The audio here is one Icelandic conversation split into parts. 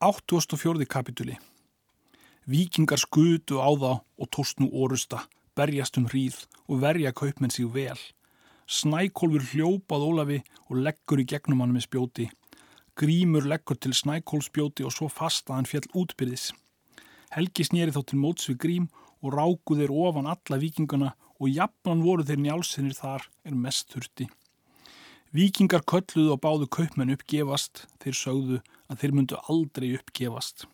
84. kapituli Víkingar skutu á þá og tóst nú orusta, berjast um hríð og verja kaupmenn sig vel. Snækólfur hljópað Ólafi og leggur í gegnum hann með spjóti. Grímur leggur til snækólspjóti og svo fast að hann fjall útbyrðis. Helgi snýri þá til móts við Grím og ráku þeir ofan alla vikingana og jafnan voru þeir njálsinnir þar er mest þurfti. Víkingar kölluðu og báðu kaupmenn uppgefast, þeir sögðu að þeir myndu aldrei uppgefast.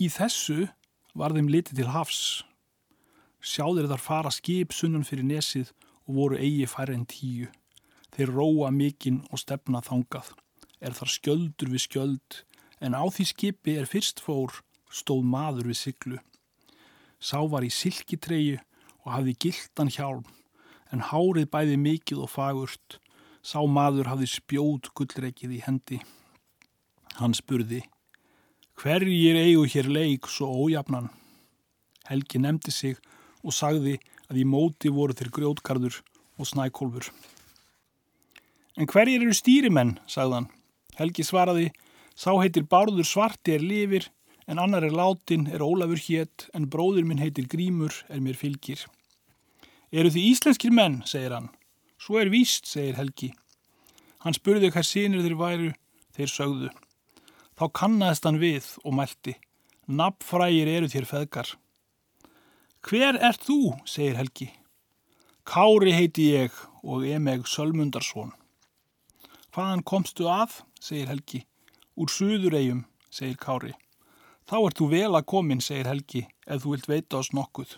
Í þessu var þeim litið til hafs. Sjáðir þar fara skip sunnan fyrir nesið og voru eigi færre en tíu. Þeir róa mikinn og stefna þangað. Er þar skjöldur við skjöld, en á því skipi er fyrst fór stóð maður við siglu. Sá var í silkitreyju og hafði gildan hjálm, en hárið bæði mikið og fagurt. Sá maður hafði spjót gullreikið í hendi. Hann spurði, hverjir eigu hér leik svo ójafnan? Helgi nefndi sig og sagði að í móti voru þeir grjótgarður og snækólfur. En hverjir eru stýrimenn, sagðan. Helgi svaraði, sá heitir Bárður Svarti er lifir, en annar er látin, er Ólafur hétt, en bróður minn heitir Grímur, er mér fylgir. Eru þið íslenskir menn, segir hann. Svo er víst, segir Helgi. Hann spurði hvað sínir þeir væru, þeir sögðu. Þá kannaðist hann við og mælti. Nafnfrægir eru þér feðgar. Hver ert þú, segir Helgi. Kári heiti ég og emeg Sölmundarsson. Hvaðan komstu að, segir Helgi. Úr suðuregjum, segir Kári. Þá ert þú vel að komin, segir Helgi, ef þú vilt veita oss nokkuð.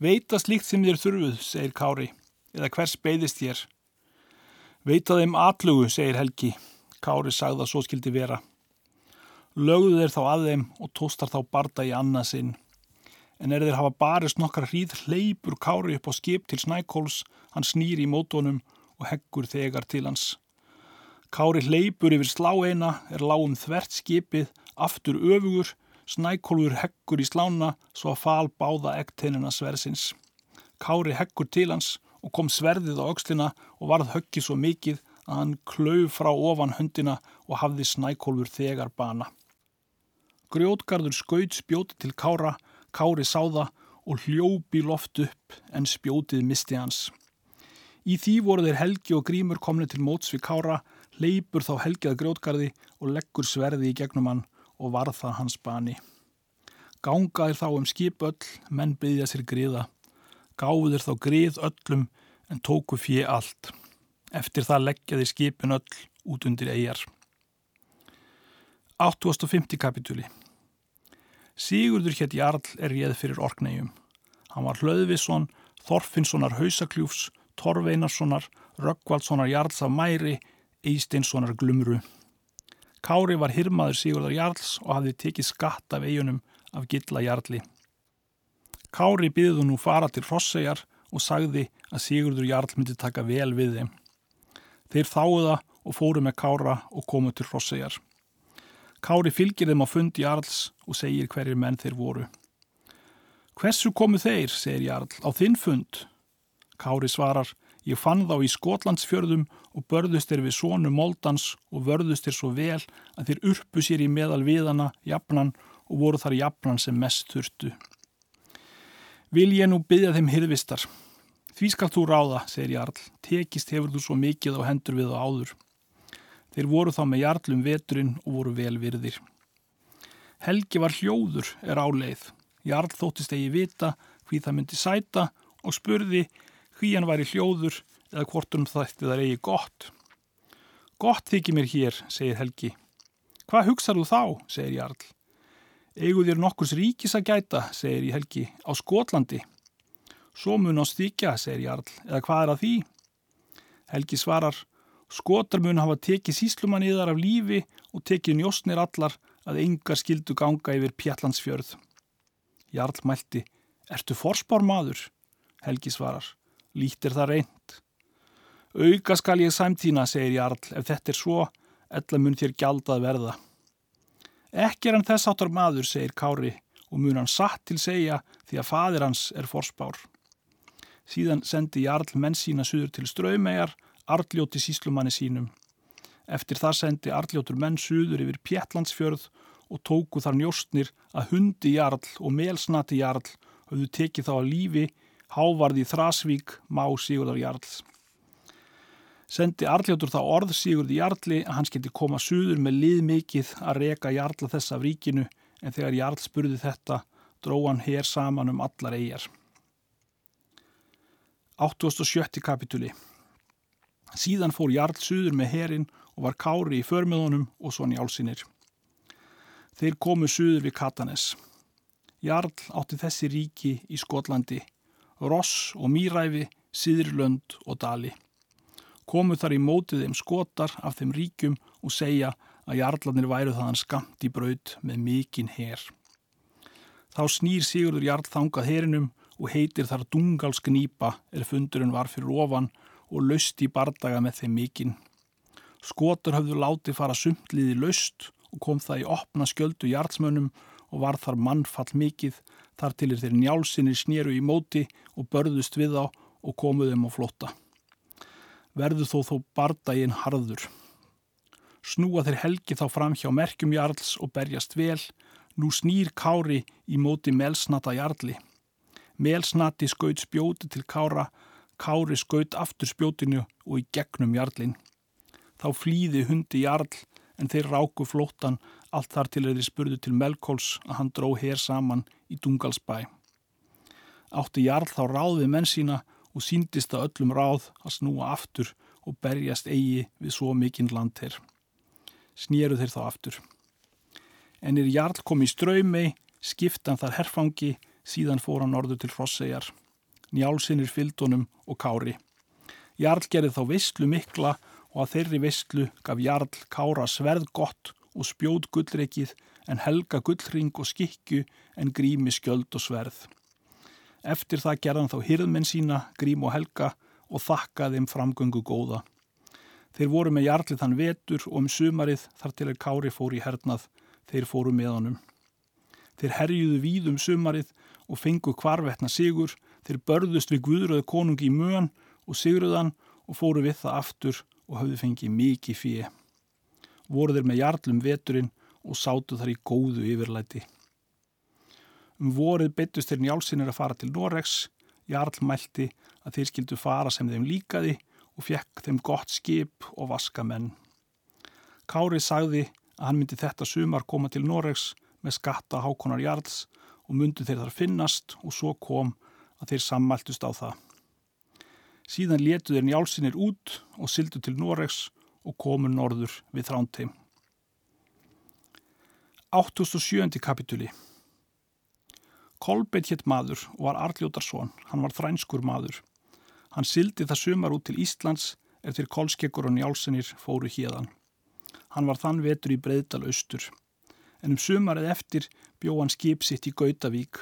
Veita slíkt sem þér þurfuð, segir Kári, eða hvers beigðist þér. Veita þeim atlugu, segir Helgi. Kári sagði að svo skildi vera. Lögðu þeir þá að þeim og tóstar þá barda í annarsinn. En er þeir hafa barist nokkar hríð hleypur Kári upp á skip til Snækóls, hann snýr í mótónum og heggur þegar til hans. Kári hleypur yfir slá eina, er lágum þvert skipið, aftur öfugur, Snækólfur heggur í slána svo að fal báða ekteinina sversins. Kári heggur til hans og kom sverðið á aukslina og varð höggi svo mikið að hann klauð frá ofan höndina og hafði Snækólfur þegar bana. Grjótgarður skaut spjóti til Kára, Kári sáða og hljópi loft upp en spjótið misti hans. Í því voru þeir Helgi og Grímur komni til móts við Kára, leipur þá Helgi að grjótgarði og leggur sverði í gegnum hann og varð það hans bani. Gangaðir þá um skip öll, menn byggja sér griða. Gáður þá grið öllum en tóku fjö allt. Eftir það leggjaði skipin öll út undir eigjar. 850 kapitúli Sigurdur hétt Jarl er réð fyrir orknegjum. Hann var Hlöðvisson, Þorfinnssonar Hausakljúfs, Torveinarssonar, Röggvaldssonar Jarls af Mæri, Eisteinssonar Glumru. Kári var hirmaður Sigurdar Jarls og hafði tekið skatt af eigunum af Gilla Jarli. Kári byggðu nú fara til Rossegjar og sagði að Sigurdur Jarl myndi taka vel við þeim. Þeir þáuða og fóru með Kára og komu til Rossegjar. Kári fylgir þeim á fund Jarls og segir hverjir menn þeir voru. Hversu komu þeir, segir Jarl, á þinn fund? Kári svarar, ég fann þá í Skotlandsfjörðum og börðust þeir við sónu Moldans og vörðust þeir svo vel að þeir urpu sér í meðal viðana, jafnan og voru þar jafnan sem mest þurftu. Vil ég nú byggja þeim hirðvistar? Því skal þú ráða, segir Jarl, tekist hefur þú svo mikið á hendur við og áður. Þeir voru þá með jarlum veturinn og voru vel virðir. Helgi var hljóður er áleið. Jarl þóttist eigi vita hví það myndi sæta og spurði hví hann væri hljóður eða hvort um þætti það eigi gott. Gott þykir mér hér, segir Helgi. Hvað hugsar þú þá, segir Jarl. Egu þér nokkurs ríkis að gæta, segir Helgi, á Skotlandi. Svo mun á stíkja, segir Jarl, eða hvað er að því? Helgi svarar, Skotar mun hafa tekið síslumann yðar af lífi og tekið njóstnir allar að engar skildu ganga yfir Pjallandsfjörð. Jarl mælti, ertu forspár maður? Helgi svarar, lítir það reynd. Auka skal ég sæmtína, segir Jarl, ef þetta er svo, ella mun þér gjaldað verða. Ekki er hann þess áttar maður, segir Kári, og mun hann satt til segja því að fadir hans er forspár. Síðan sendi Jarl menn sína suður til straumegar Arljóti síslumanni sínum. Eftir það sendi Arljótur menn suður yfir Pjettlandsfjörð og tóku þar njóstnir að hundi jarl og melsnati jarl höfðu tekið þá að lífi hávarði Þrasvík má Sigurðar Jarls. Sendi Arljótur þá orð Sigurði Jarli að hans geti koma suður með lið mikið að reka Jarla þess af ríkinu en þegar Jarl spurði þetta dró hann hér saman um allar eigjar. 87. kapituli Síðan fór Jarl suður með herin og var kári í förmiðunum og svo njálsinir. Þeir komu suður við Katanes. Jarl átti þessi ríki í Skotlandi, Ross og Mýræfi, Siðurlönd og Dali. Komu þar í mótið þeim skotar af þeim ríkjum og segja að Jarlanir væru þaðan skamt í braud með mikinn herr. Þá snýr Sigurður Jarl þangað herinum og heitir þar Dungalsk nýpa er fundurinn var fyrir ofan og löst í bardaga með þeim mikinn. Skotur höfðu látið fara sumtliði löst og kom það í opna skjöldu jarlsmönnum og var þar mannfall mikið þar til þeir njálsinni snýru í móti og börðust við á og komuðum á flotta. Verðu þó þó bardaginn harður. Snúa þeir helgi þá fram hjá merkjum jarls og berjast vel, nú snýr kári í móti melsnata jarli. Melsnati skaut spjóti til kára, kári skaut aftur spjótinu og í gegnum jarlin. Þá flýði hundi jarl en þeir ráku flóttan allt þar til þeirri spurðu til Melkóls að hann dró hér saman í Dungalsbæ. Átti jarl þá ráði menn sína og síndist að öllum ráð að snúa aftur og berjast eigi við svo mikinn land hér. Snýru þeir þá aftur. En er jarl kom í ströymei, skiptan þar herfangi, síðan fór hann orður til Hrossegjar. Njálsinnir fylldunum og kári. Jarl gerði þá visslu mikla og að þeirri visslu gaf Jarl kára sverð gott og spjóð gullreikið en helga gullring og skikju en grími skjöld og sverð. Eftir það gerðan þá hyrðmenn sína, grím og helga og þakkaði þeim framgöngu góða. Þeir voru með Jarlið þann vetur og um sumarið þar til að kári fór í hernað, þeir fóru með honum. Þeir herjuðu víð um sumarið og fengu kvarvetna sigur, þeir börðust við Guðröðu konungi í möan og sigruðan og fóru við það aftur og hafðu fengið mikið fíi. Voru þeir með jarlum veturinn og sátu þar í góðu yfirlæti. Um vorið byttust þeir njálsinir að fara til Noregs, jarl mælti að þeir skildu fara sem þeim líkaði og fekk þeim gott skip og vaska menn. Kári sagði að hann myndi þetta sumar koma til Noregs með skatta hákonar jarls og myndu þeir þar finnast og svo kom að þeir sammæltust á það. Síðan letu þeir njálsinir út og syldu til Noregs og komu norður við þránteim. 87. kapituli Kolbeitt hétt maður og var Arljótarsson, hann var þrænskur maður. Hann syldi það sumar út til Íslands eftir kolskekkur og njálsinir fóru hérðan. Hann var þann vetur í Breiðdal austur en um sumarið eftir bjó hann skip sitt í Gautavík.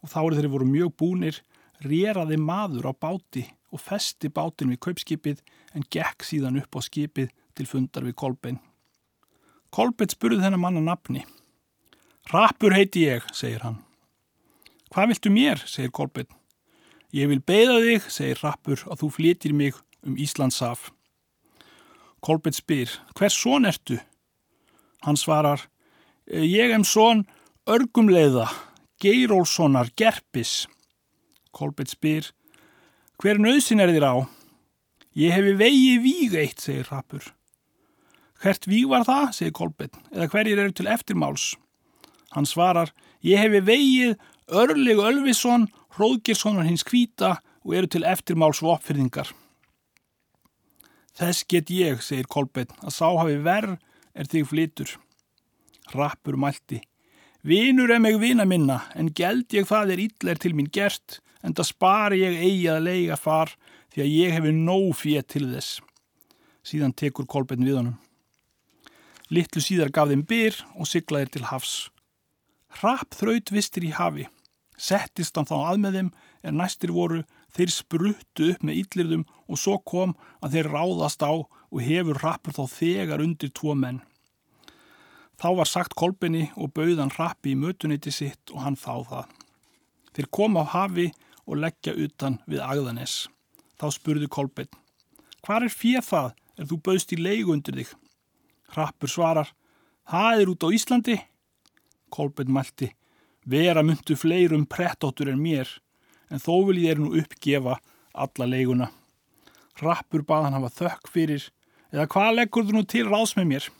Og þá eru þeirri voru mjög búnir, reraði maður á báti og festi bátin við kaupskipið en gekk síðan upp á skipið til fundar við Kolbein. Kolbein spurði þennan manna nafni. Rappur heiti ég, segir hann. Hvað viltu mér, segir Kolbein. Ég vil beða þig, segir Rappur, að þú flytir mig um Íslandsaf. Kolbein spyr, hvers són ertu? Hann svarar, Ég em són örgumleiða, Geirólfssonar, Gerpis. Kolbett spyr, hver nöðsin er þér á? Ég hefi vegi víg eitt, segir Rappur. Hvert víg var það, segir Kolbett, eða hverjir eru til eftirmáls? Hann svarar, ég hefi vegið Örleg Ölvisson, Hróðgirssonar hins kvíta og eru til eftirmáls og uppfyrðingar. Þess get ég, segir Kolbett, að sá hafi verð er þig flytur. Rappur mælti. Vinur er mig vina minna, en geld ég það er illir til mín gert, en það spari ég eigi að leiga far, því að ég hefi nóg fétt til þess. Síðan tekur kolbetn við honum. Littlu síðar gaf þeim byr og siglaðir til hafs. Rapp þraut vistir í hafi. Settist hann þá að með þeim, en næstir voru, þeir spruttu upp með illirðum og svo kom að þeir ráðast á og hefur rappur þá þegar undir tvo menn. Þá var sagt kolbinni og bauðan rappi í mötuniti sitt og hann þá það. Þeir kom á hafi og leggja utan við agðanes. Þá spurði kolbinn. Hvar er fér það er þú bauðst í leigu undir þig. Rappur svarar, það er út á Íslandi. Kolbeinn mælti, vera myndu fleirum prettóttur en mér, en þó vil ég er nú uppgefa alla leiguna. Rappur baðan hafa þökk fyrir, eða hvað leggur þú nú til ráðs með mér?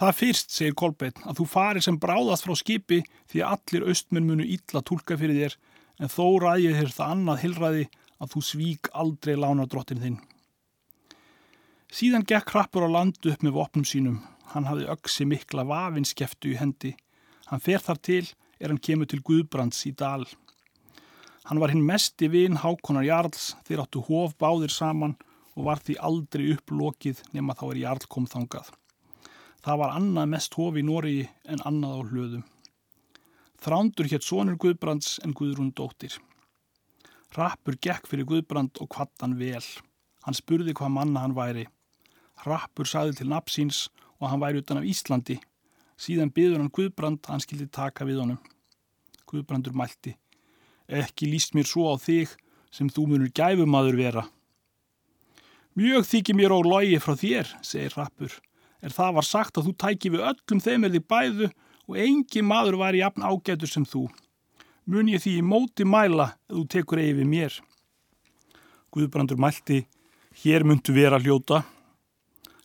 Það fyrst, segir Kolbeinn, að þú farir sem bráðast frá skipi því að allir austmenn munu illa tólka fyrir þér en þó ræðið þér það annað hilræði að þú svík aldrei lánardrottin þinn. Síðan gekk hrappur á landu upp með vopnum sínum. Hann hafði öksi mikla vafinskeftu í hendi. Hann fer þar til er hann kemur til Guðbrands í dal. Hann var hinn mest í vin Hákonar Jarls þeir áttu hóf báðir saman og var því aldrei upplokið nema þá er Jarl kom þangað. Það var annað mest hofi í Nóri en annað á hlöðum. Þrándur hétt sonur Guðbrands en Guðrún dóttir. Rappur gekk fyrir Guðbrand og kvattan vel. Hann spurði hvað manna hann væri. Rappur saði til napsins og hann væri utan af Íslandi. Síðan byður hann Guðbrand að hann skildi taka við honum. Guðbrandur mælti. Ekki líst mér svo á þig sem þú munur gæfumadur vera. Mjög þykir mér á logi frá þér, segir Rappur er það var sagt að þú tæki við öllum þeim er því bæðu og engi maður var í jafn ágætur sem þú. Mun ég því í móti mæla að þú tekur eigi við mér. Guðbrandur mælti, hér myndu vera hljóta.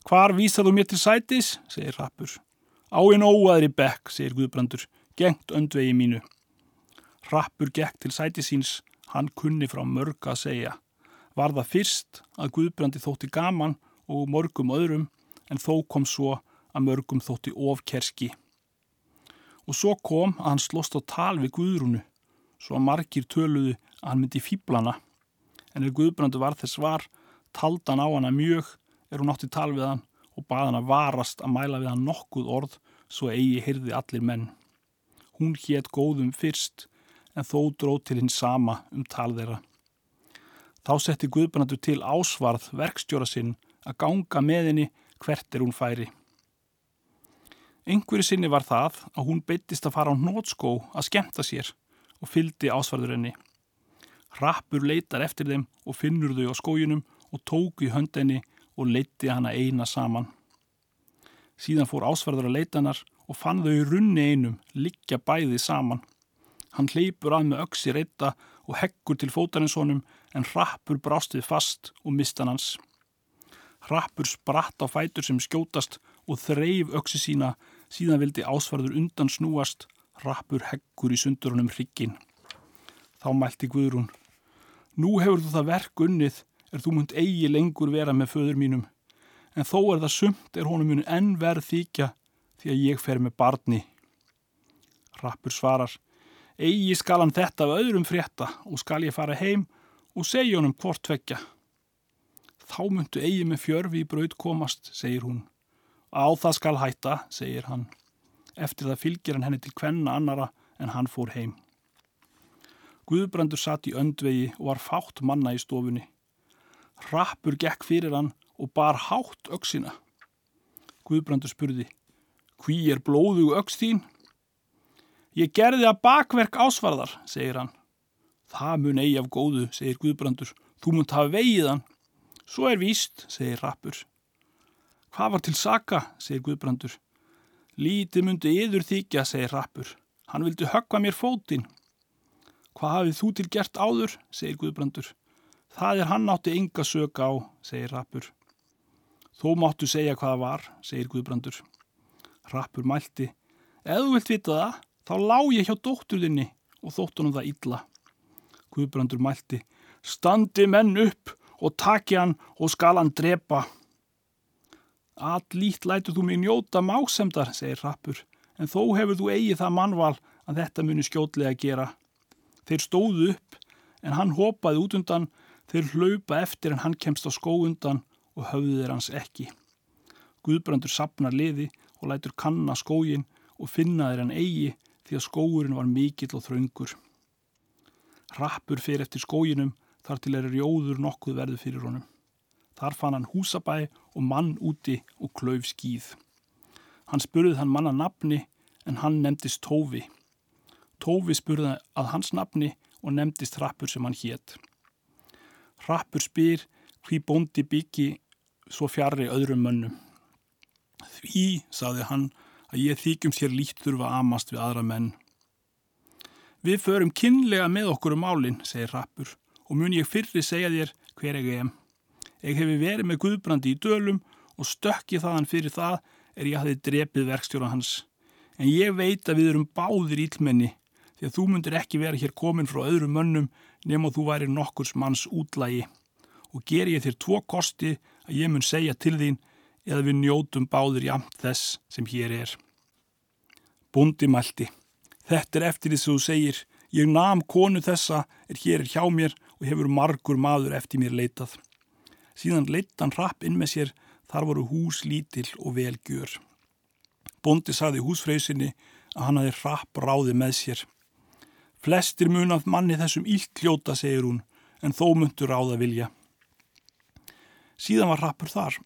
Hvar vísar þú mér til sætis, segir Rappur. Á einn óaðri bekk, segir Guðbrandur, gengt öndvegi mínu. Rappur gekk til sætisíns, hann kunni frá mörg að segja. Var það fyrst að Guðbrandi þótti gaman og mörgum öðrum en þó kom svo að mörgum þótti ofkerski. Og svo kom að hann slóst á tal við Guðrúnu, svo að margir töluðu að hann myndi fýblana. En ef Guðbrandu var þess var, taldan á hana mjög, er hún átti tal við hann og bað hann að varast að mæla við hann nokkuð orð svo eigi hyrði allir menn. Hún hétt góðum fyrst, en þó dróð til hinn sama um tal þeirra. Þá setti Guðbrandu til ásvarð verkstjóra sinn að ganga með henni hvert er hún færi. Yngveri sinni var það að hún beittist að fara á nótskó að skemta sér og fyldi ásvarður henni. Rappur leitar eftir þeim og finnur þau á skójunum og tóku í höndinni og leitti hana eina saman. Síðan fór ásvarður að leita hannar og fann þau í runni einum, liggja bæði saman. Hann hleypur að með öksi reyta og heggur til fótarinsónum en rappur brástið fast og mistan hans. Rappur spratt á fætur sem skjótast og þreif öksi sína, síðan vildi ásvarður undan snúast, rappur heggur í sundurunum hryggin. Þá mælti Guðrún, nú hefur þú það verk unnið, er þú munt eigi lengur vera með föður mínum, en þó er það sumt er honum muni enn verð þykja því að ég fer með barni. Rappur svarar, eigi skal hann þetta af öðrum frétta og skal ég fara heim og segja honum hvort vekja. Þá myndu eigi með fjörfi í braud komast, segir hún. Á það skal hætta, segir hann. Eftir það fylgir hann henni til kvenna annara en hann fór heim. Guðbrandur satt í öndvegi og var fátt manna í stofunni. Rappur gekk fyrir hann og bar hátt öksina. Guðbrandur spurði, hví er blóðu öks þín? Ég gerði að bakverk ásvarðar, segir hann. Það mun eigi af góðu, segir Guðbrandur. Þú munt hafa vegið hann. Svo er víst, segir Rappur. Hvað var til saka, segir Guðbrandur. Lítið myndi yður þykja, segir Rappur. Hann vildi höggva mér fótinn. Hvað hafið þú til gert áður, segir Guðbrandur. Það er hann átti enga söka á, segir Rappur. Þó máttu segja hvaða var, segir Guðbrandur. Rappur mælti. Ef þú vilt vita það, þá lág ég hjá dótturðinni og þóttunum það illa. Guðbrandur mælti. Standi menn upp og taki hann og skal hann drepa. Allítt lætur þú mig njóta másemdar, segir Rappur, en þó hefur þú eigið það mannval að þetta muni skjótlega gera. Þeir stóðu upp, en hann hopaði út undan, þeir hlaupa eftir en hann kemst á skó undan og höfðu þeir hans ekki. Guðbrandur sapnar liði og lætur kanna skógin og finna þeir hann eigi því að skógurinn var mikill og þraungur. Rappur fyrir eftir skóginum þar til er rjóður nokkuð verðu fyrir honum. Þar fann hann húsabæ og mann úti og klauf skýð. Hann spurði hann manna nafni en hann nefndist Tófi. Tófi spurði að hans nafni og nefndist Rappur sem hann hétt. Rappur spyr hví bóndi byggi svo fjarrri öðrum mönnum. Því, saði hann, að ég þykjum sér líkt þurfa amast við aðra menn. Við förum kynlega með okkur um málinn, segir Rappur, og mun ég fyrri segja þér hver ég er. Ég hefi verið með Guðbrandi í dölum og stökki þaðan fyrir það er ég hafi drepið verkstjóra hans. En ég veit að við erum báðir ílmenni því að þú myndir ekki vera hér komin frá öðrum mönnum nema þú væri nokkurs manns útlægi. Og ger ég þér tvo kosti að ég mun segja til þín eða við njótum báðir jamt þess sem hér er. Bundi mælti. Þetta er eftir því þú segir. Ég nam konu þessa er hér hjá mér hefur margur maður eftir mér leitað. Síðan leitt hann rapp inn með sér, þar voru hús lítill og velgjör. Bondi saði húsfreysinni að hann hafi rapp ráði með sér. Flestir munað manni þessum ílt hljóta, segir hún, en þó myndur ráða vilja. Síðan var rappur þar.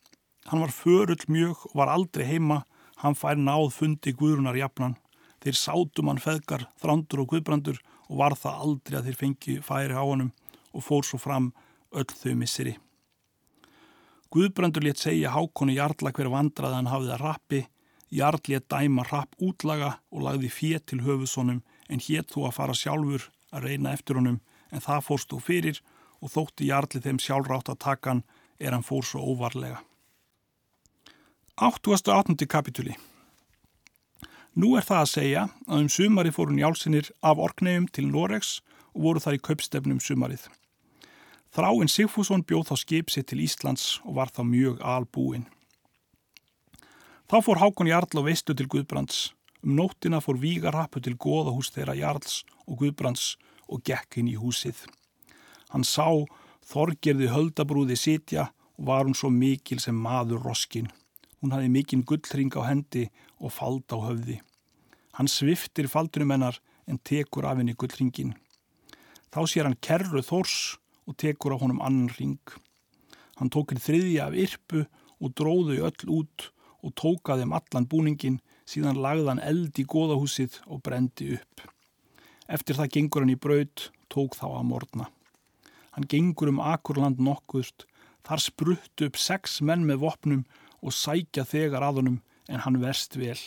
Hann var förull mjög og var aldrei heima, hann fær náð fundi Guðrunar jafnan. Þeir sátum hann feðgar, þrandur og guðbrandur og var það aldrei að þeir fengi færi á hannum og fór svo fram öll þau misseri. Guðbrandur létt segja hákonu Jarla hver vandraði hann hafið að rappi, Jarl létt dæma rapp útlaga og lagði fétt til höfusonum en hétt þú að fara sjálfur að reyna eftir honum en það fórst þú fyrir og þótti Jarli þeim sjálfrátt að taka hann er hann fór svo óvarlega. 8. kapitúli Nú er það að segja að um sumari fóru njálsinir af orknefum til Noregs og voru þar í kaupstefnum sumarið. Þráinn Sigfússon bjóð þá skip sér til Íslands og var þá mjög albúin. Þá fór Hákon Jarl og veistu til Guðbrands. Um nóttina fór Vígarrappu til goðahús þeirra Jarls og Guðbrands og gekk inn í húsið. Hann sá Þorgerði höldabrúði sitja og var hún svo mikil sem maður roskin. Hún hafi mikinn gullring á hendi og fald á höfði. Hann sviftir faldunum hennar en tekur af henni gullringin. Þá sér hann kerru þors og tekur á honum annan ring. Hann tók inn þriðja af yrpu og dróðu öll út og tókaði um allan búningin síðan lagðan eld í goðahúsið og brendi upp. Eftir það gengur hann í braud, tók þá að morna. Hann gengur um Akurland nokkuðst, þar spruttu upp sex menn með vopnum og sækja þegar að honum en hann verst vel.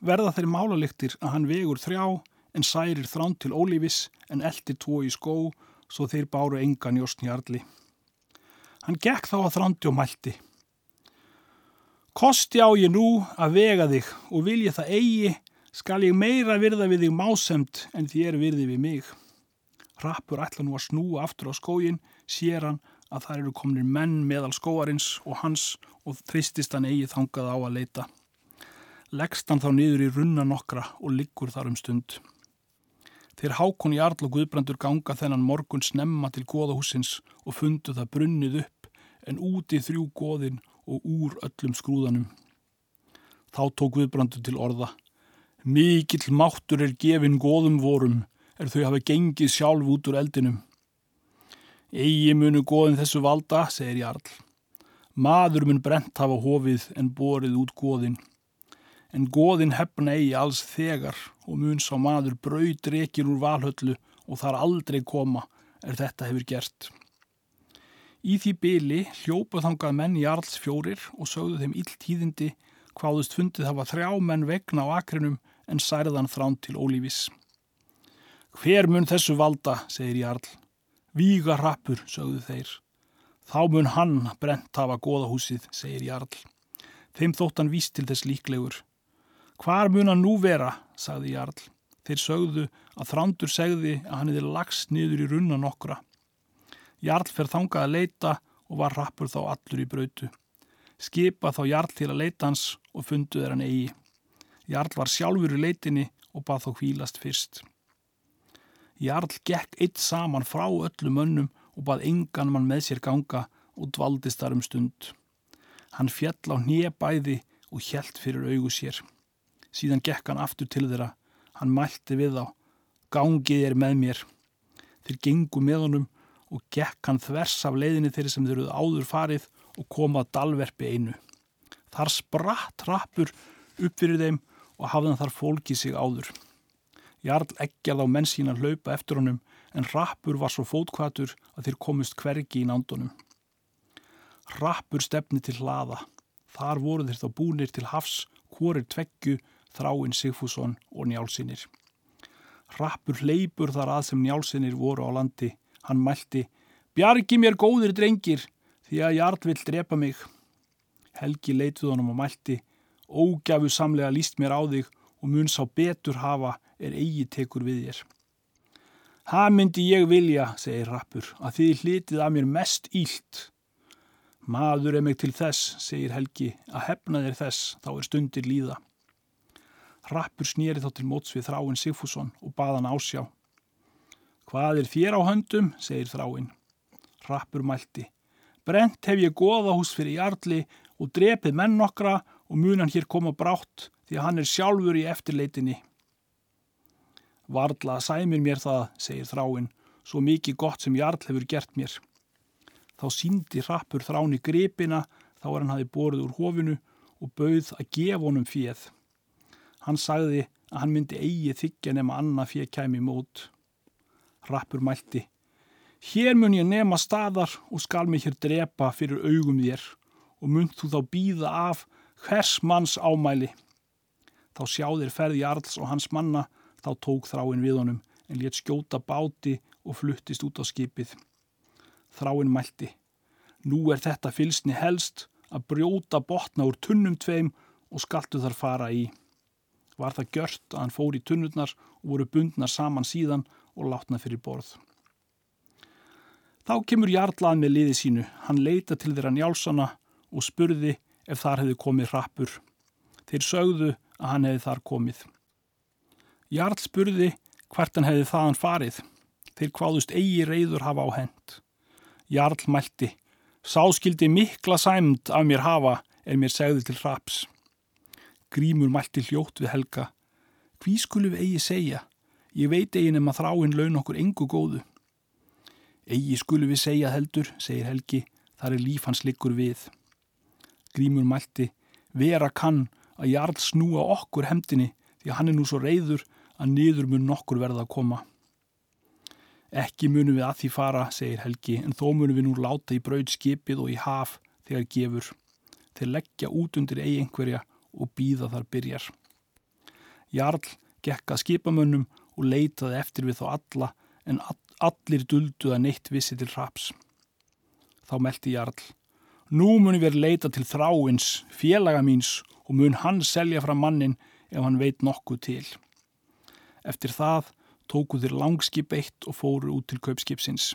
Verða þeir málaliktir að hann vegur þrjá en særir þrán til ólífis en eldir tvo í skó svo þeir báru engan jórnsnjarli. Hann gekk þá að þrandi og mælti. Kosti á ég nú að vega þig og vil ég það eigi, skal ég meira virða við þig másemt en þér virði við mig. Rappur ætla nú að snúa aftur á skógin, sér hann að það eru kominir menn meðal skóarins og hans og þristist hann eigi þangað á að leita. Leggst hann þá niður í runna nokkra og liggur þar um stund. Þeir hákon Jarl og Guðbrandur ganga þennan morgun snemma til goðahúsins og fundu það brunnið upp en úti þrjú goðin og úr öllum skrúðanum. Þá tók Guðbrandur til orða. Mikill máttur er gefin goðum vorum er þau hafa gengið sjálf út úr eldinum. Egi munu goðin þessu valda, segir Jarl. Maður mun brent hafa hofið en borið út goðin en goðin hefna eigi alls þegar og mun sá maður braud rekir úr valhöllu og þar aldrei koma er þetta hefur gert. Í því byli hljópa þangað menn í alls fjórir og sögðu þeim illtíðindi hvaðust fundið hafa þrjá menn vegna á akrinum en særðan þrán til ólífis. Hver mun þessu valda, segir Jarl. Víga rappur, sögðu þeir. Þá mun hann brent hafa goðahúsið, segir Jarl. Þeim þóttan víst til þess líklegur. Hvar mun hann nú vera, sagði Jarl. Þeir sögðu að þrándur segði að hann hefði lagst niður í runna nokkra. Jarl fer þangað að leita og var rappur þá allur í brautu. Skipa þá Jarl til að leita hans og fundu þeir hann eigi. Jarl var sjálfur í leitinni og bað þá hvílast fyrst. Jarl gekk eitt saman frá öllum önnum og bað engan mann með sér ganga og dvaldist þar um stund. Hann fjall á hnjebæði og hjælt fyrir augu sér. Síðan gekk hann aftur til þeirra. Hann mælti við þá. Gangið er með mér. Þeir gengu með honum og gekk hann þvers af leiðinni þeirri sem þeir eruð áður farið og komað dalverfi einu. Þar spratt rappur upp fyrir þeim og hafðan þar fólkið sig áður. Jarl eggjað á menn sína hlaupa eftir honum en rappur var svo fótkvatur að þeir komist hvergi í nándunum. Rappur stefni til hlaða. Þar voru þeir þá búnir til hafs, hvorir tveggju, þráinn Sigfússon og njálsinir. Rappur hleypur þar að sem njálsinir voru á landi. Hann mælti, bjargi mér góðir drengir, því að Jarl vil drepa mig. Helgi leituð honum og mælti, ógjafu samlega líst mér á þig og mun sá betur hafa er eigi tekur við þér. Ha myndi ég vilja, segir Rappur, að þið hlitið að mér mest ílt. Maður er mig til þess, segir Helgi, að hefna þér þess, þá er stundir líða. Rappur snýri þá til móts við þráinn Sigfússon og baðan ásjá. Hvað er þér á höndum, segir þráinn. Rappur mælti. Brent hef ég goða hús fyrir jarli og drepið menn nokkra og munan hér koma brátt því að hann er sjálfur í eftirleitinni. Varla sæmir mér það, segir þráinn, svo mikið gott sem jarl hefur gert mér. Þá síndi Rappur þráni gripina þá er hann hafi borið úr hofinu og bauð að gefa honum fjöð. Hann sagði að hann myndi eigi þykja nema annað fjöð kæmi mót. Rappur mælti. Hér mun ég nema staðar og skal mig hér drepa fyrir augum þér og mun þú þá býða af hvers manns ámæli. Þá sjáðir ferði Jarls og hans manna þá tók þráinn við honum en létt skjóta báti og fluttist út á skipið. Þráinn mælti. Nú er þetta fylsni helst að brjóta botna úr tunnum tveim og skaltu þar fara í. Var það gjört að hann fór í tunnurnar og voru bundnar saman síðan og látna fyrir borð. Þá kemur Jarlað með liði sínu. Hann leita til þeirra njálsana og spurði ef þar hefði komið rappur. Þeir sögðu að hann hefði þar komið. Jarl spurði hvert hann hefði þaðan farið. Þeir kváðust eigi reyður hafa á hend. Jarl mælti. Sáskildi mikla sæmd af mér hafa er mér segði til raps. Grímur mælti hljótt við Helga. Hví skulum við eigi segja? Ég veit eigin um að þráinn laun okkur engu góðu. Egi skulum við segja heldur, segir Helgi, þar er líf hans liggur við. Grímur mælti, vera kann að Jarl snúa okkur hemdini því að hann er nú svo reyður að niður mun nokkur verða að koma. Ekki munum við að því fara, segir Helgi, en þó munum við nú láta í braud skipið og í haf þegar gefur. Þeir leggja út undir eigi einhverja og býða þar byrjar. Jarl gekka skipamönnum og leitaði eftir við þá alla en allir duldu að neitt vissi til raps. Þá meldi Jarl. Nú munum við leita til þráins, félaga míns og mun hann selja fram mannin ef hann veit nokkuð til. Eftir það tóku þeir langskip eitt og fóru út til kaupskipsins.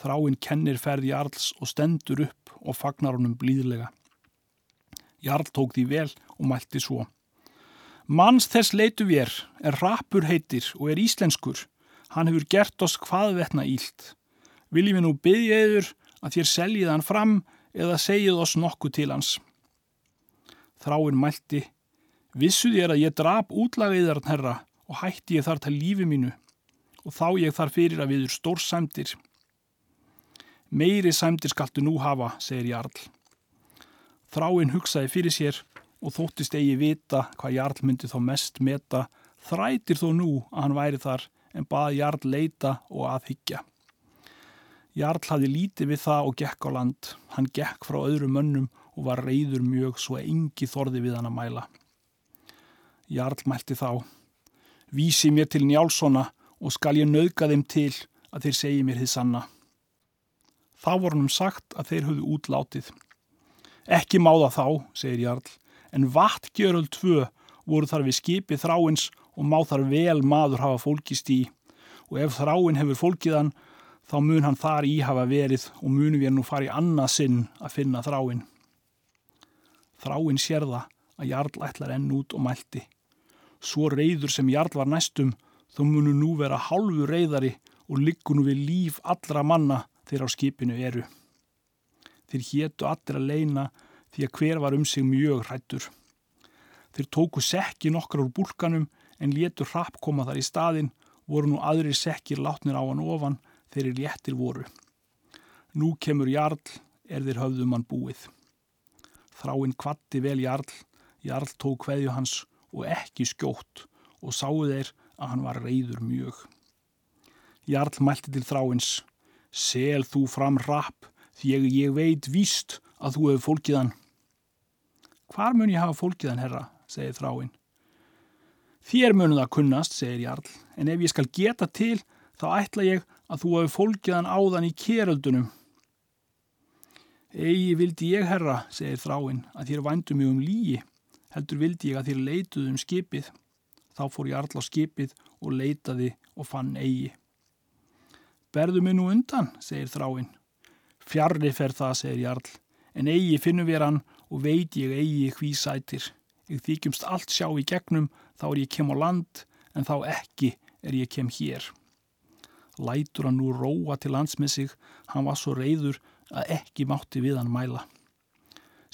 Þráinn kennir ferð Jarls og stendur upp og fagnar honum blíðlega. Jarl tók því vel og mælti svo. Manns þess leitu við er, er rapur heitir og er íslenskur. Hann hefur gert oss hvaðvetna ílt. Viljum við nú byggja yfir að þér seljið hann fram eða segið oss nokkuð til hans. Þráinn mælti. Vissuð ég er að ég drap útlagaðiðarn herra og hætti ég þar til lífi mínu og þá ég þar fyrir að viður stór sæmdir. Meiri sæmdir skaltu nú hafa, segir Jarl. Þráinn hugsaði fyrir sér og þóttist eigi vita hvað Jarl myndi þá mest meta, þrætir þó nú að hann væri þar en baði Jarl leita og aðhyggja. Jarl hafði lítið við það og gekk á land. Hann gekk frá öðru mönnum og var reyður mjög svo að yngi þorði við hann að mæla. Jarl mælti þá. Vísi mér til njálsona og skal ég nauðga þeim til að þeir segi mér þið sanna. Þá voru hann sagt að þeir höfðu útlátið. Ekki máða þá, segir Jarl, en vatgjöröld tvö voru þar við skipið þráins og má þar vel maður hafa fólkist í og ef þráin hefur fólkiðan þá mun hann þar í hafa verið og munum við nú fara í annað sinn að finna þráin. Þráin sérða að Jarl ætlar enn út og mælti. Svo reyður sem Jarl var næstum þó munu nú vera hálfu reyðari og liggur við líf allra manna þegar á skipinu eru. Þeir héttu allir að leina því að hver var um sig mjög hrættur. Þeir tóku sekki nokkar úr búlkanum en létur hrapp koma þar í staðin voru nú aðrir sekkir látnir á hann ofan þeir léttir voru. Nú kemur Jarl, er þeir höfðum hann búið. Þráinn kvatti vel Jarl, Jarl tók hveðju hans og ekki skjótt og sáu þeir að hann var reyður mjög. Jarl mælti til þráins, sel þú fram rapp, því ég, veit víst að þú hefur fólkið hann. Hvar mun ég hafa fólkið hann, herra, segir þráinn. Þér munum það kunnast, segir Jarl, en ef ég skal geta til, þá ætla ég að þú hefur fólkið hann áðan í keröldunum. Egi vildi ég, herra, segir þráinn, að þér vændu mig um líi, heldur vildi ég að þér leituð um skipið. Þá fór Jarl á skipið og leitaði og fann eigi. Berðu mig nú undan, segir þráinn. Fjarrri fer það, segir Jarl, en eigi finnum við hann og veit ég eigi hví sætir. Ég þykjumst allt sjá í gegnum, þá er ég kem á land, en þá ekki er ég kem hér. Lætur hann nú róa til lands með sig, hann var svo reyður að ekki mátti við hann mæla.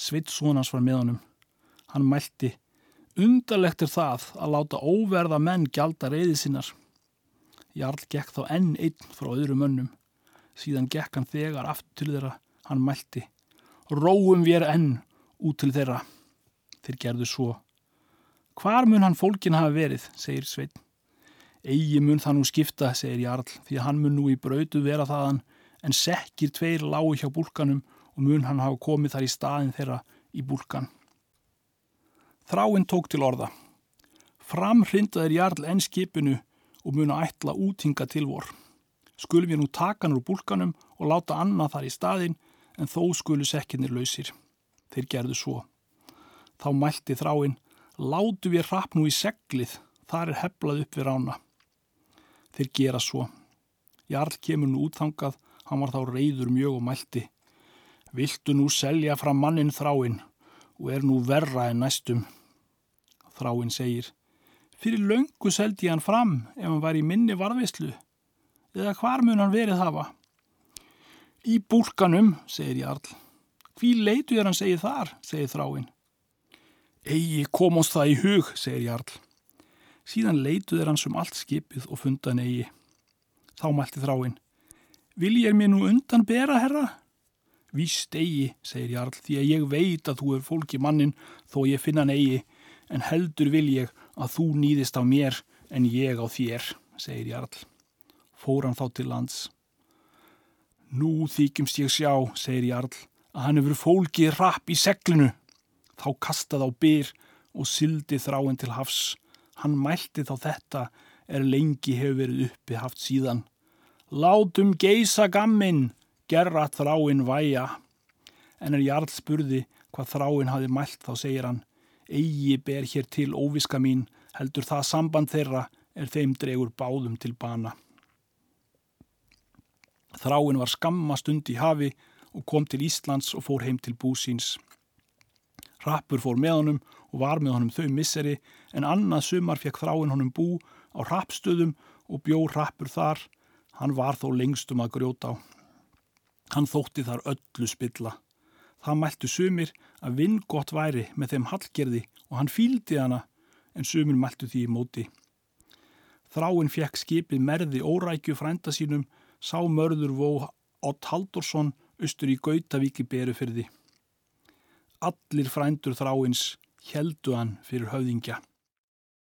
Svitsónans var með honum. Hann mælti, undarlegt er það að láta óverða menn gjalda reyði sinnar. Jarl gekk þá enn einn frá öðrum önnum. Síðan gekk hann þegar aftur til þeirra, hann mælti, róum við enn út til þeirra. Þeir gerðu svo. Hvar mun hann fólkin hafa verið, segir Svein. Egi mun það nú skipta, segir Jarl, því að hann mun nú í brautu vera þaðan, en sekkir tveir lágu hjá búlkanum og mun hann hafa komið þar í staðin þeirra í búlkan. Þráinn tók til orða. Framhrindaðir Jarl enn skipinu og mun að ætla útinga til vor. Skulum við nú taka hann úr búlkanum og láta annað þar í staðin, en þó skulu sekkinir lausir. Þeir gerðu svo. Þá mælti þráinn, látu við rapp nú í seglið, þar er heflað upp við rána. Þeir gera svo. Jarl kemur nú útþangað, hann var þá reyður mjög og mælti. Viltu nú selja fram mannin þráinn og er nú verra en næstum. Þráinn segir, fyrir löngu seldi hann fram ef hann var í minni varðvislu. Eða hvar mun hann verið hafa? Í búlkanum, segir Jarl. Hví leitu er hann segið þar, segir þráinn. Egi komast það í hug, segir Jarl. Síðan leituð er hans um allt skipið og fundan eigi. Þá mælti þráinn. Vil ég mér nú undan bera, herra? Víst eigi, segir Jarl, því að ég veit að þú er fólki mannin þó ég finna hann eigi, en heldur vil ég að þú nýðist á mér en ég á þér, segir Jarl. Fór hann þá til lands. Nú þykjumst ég sjá, segir Jarl, að hann hefur fólkið rapp í seglinu. Þá kastað á byr og syldi þráinn til hafs. Hann mælti þá þetta er lengi hefur verið uppi haft síðan. Látum geisa gamminn, gerra þráinn væja. En er Jarl spurði hvað þráinn hafi mælt þá segir hann, eigi ber hér til óviska mín, heldur það samband þeirra er þeim dregur báðum til bana. Þráinn var skamma stund í hafi og kom til Íslands og fór heim til búsins. Rappur fór með honum og var með honum þau misseri en annað sumar fekk þráinn honum bú á rappstöðum og bjó rappur þar. Hann var þó lengstum að grjóta á. Hann þótti þar öllu spilla. Það mæltu sumir að vinn gott væri með þeim hallgerði og hann fíldi hana en sumir mæltu því í móti. Þráinn fekk skipið merði órækju frænda sínum sá mörður vó Ott Haldursson austur í Gautavíki beru fyrir því. Allir frændur þráins heldu hann fyrir höfðingja.